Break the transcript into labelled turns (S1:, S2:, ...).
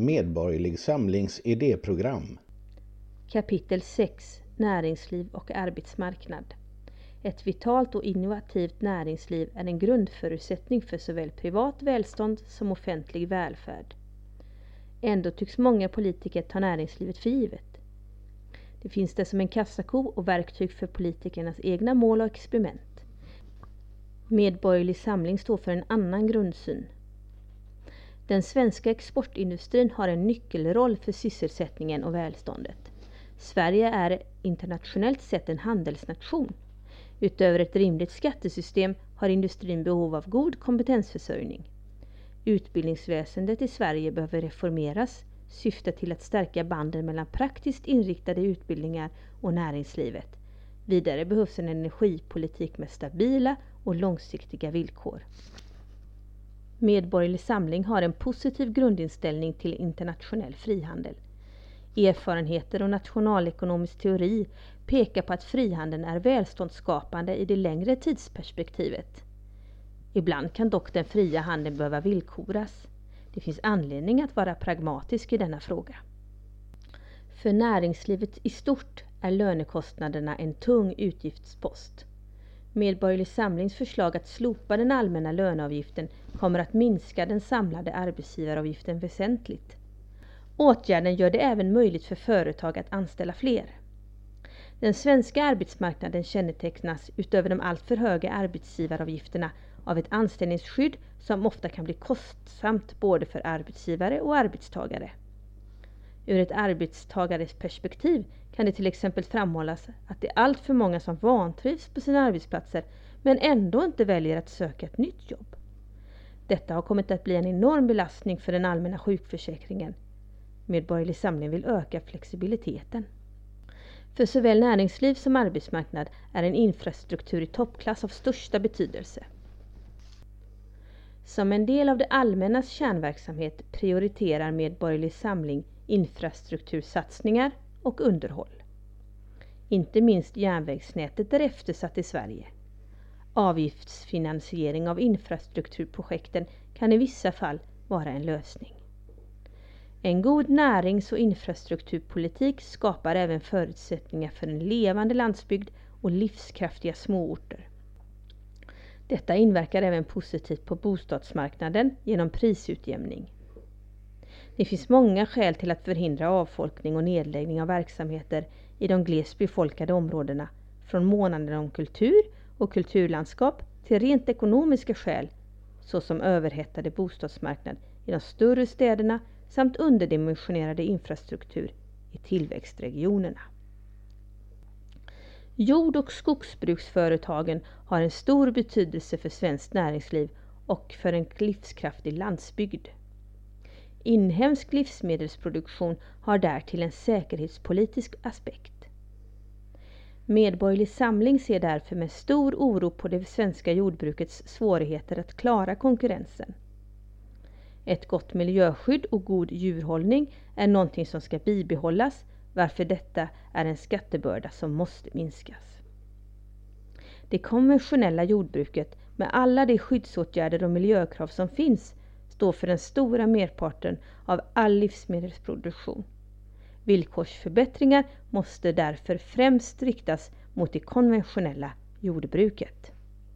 S1: Medborgerlig Samlings idéprogram.
S2: Kapitel 6 Näringsliv och arbetsmarknad. Ett vitalt och innovativt näringsliv är en grundförutsättning för såväl privat välstånd som offentlig välfärd. Ändå tycks många politiker ta näringslivet för givet. Det finns där som en kassako och verktyg för politikernas egna mål och experiment. Medborgerlig Samling står för en annan grundsyn. Den svenska exportindustrin har en nyckelroll för sysselsättningen och välståndet. Sverige är internationellt sett en handelsnation. Utöver ett rimligt skattesystem har industrin behov av god kompetensförsörjning. Utbildningsväsendet i Sverige behöver reformeras, syfta till att stärka banden mellan praktiskt inriktade utbildningar och näringslivet. Vidare behövs en energipolitik med stabila och långsiktiga villkor. Medborgerlig Samling har en positiv grundinställning till internationell frihandel. Erfarenheter och nationalekonomisk teori pekar på att frihandeln är välståndsskapande i det längre tidsperspektivet. Ibland kan dock den fria handeln behöva villkoras. Det finns anledning att vara pragmatisk i denna fråga. För näringslivet i stort är lönekostnaderna en tung utgiftspost. Medborgerlig Samlings förslag att slopa den allmänna löneavgiften kommer att minska den samlade arbetsgivaravgiften väsentligt. Åtgärden gör det även möjligt för företag att anställa fler. Den svenska arbetsmarknaden kännetecknas utöver de alltför höga arbetsgivaravgifterna av ett anställningsskydd som ofta kan bli kostsamt både för arbetsgivare och arbetstagare. Ur ett arbetstagares perspektiv kan det till exempel framhållas att det är allt för många som vantrivs på sina arbetsplatser men ändå inte väljer att söka ett nytt jobb. Detta har kommit att bli en enorm belastning för den allmänna sjukförsäkringen. Medborgerlig Samling vill öka flexibiliteten. För såväl näringsliv som arbetsmarknad är en infrastruktur i toppklass av största betydelse. Som en del av det allmännas kärnverksamhet prioriterar Medborgerlig Samling infrastruktursatsningar och underhåll. Inte minst järnvägsnätet är eftersatt i Sverige. Avgiftsfinansiering av infrastrukturprojekten kan i vissa fall vara en lösning. En god närings och infrastrukturpolitik skapar även förutsättningar för en levande landsbygd och livskraftiga småorter. Detta inverkar även positivt på bostadsmarknaden genom prisutjämning. Det finns många skäl till att förhindra avfolkning och nedläggning av verksamheter i de glest befolkade områdena, från månaden om kultur och kulturlandskap till rent ekonomiska skäl, såsom överhettade bostadsmarknad i de större städerna samt underdimensionerade infrastruktur i tillväxtregionerna. Jord och skogsbruksföretagen har en stor betydelse för svenskt näringsliv och för en livskraftig landsbygd. Inhemsk livsmedelsproduktion har därtill en säkerhetspolitisk aspekt. Medborgerlig Samling ser därför med stor oro på det svenska jordbrukets svårigheter att klara konkurrensen. Ett gott miljöskydd och god djurhållning är någonting som ska bibehållas varför detta är en skattebörda som måste minskas. Det konventionella jordbruket med alla de skyddsåtgärder och miljökrav som finns står för den stora merparten av all livsmedelsproduktion. Villkorsförbättringar måste därför främst riktas mot det konventionella jordbruket.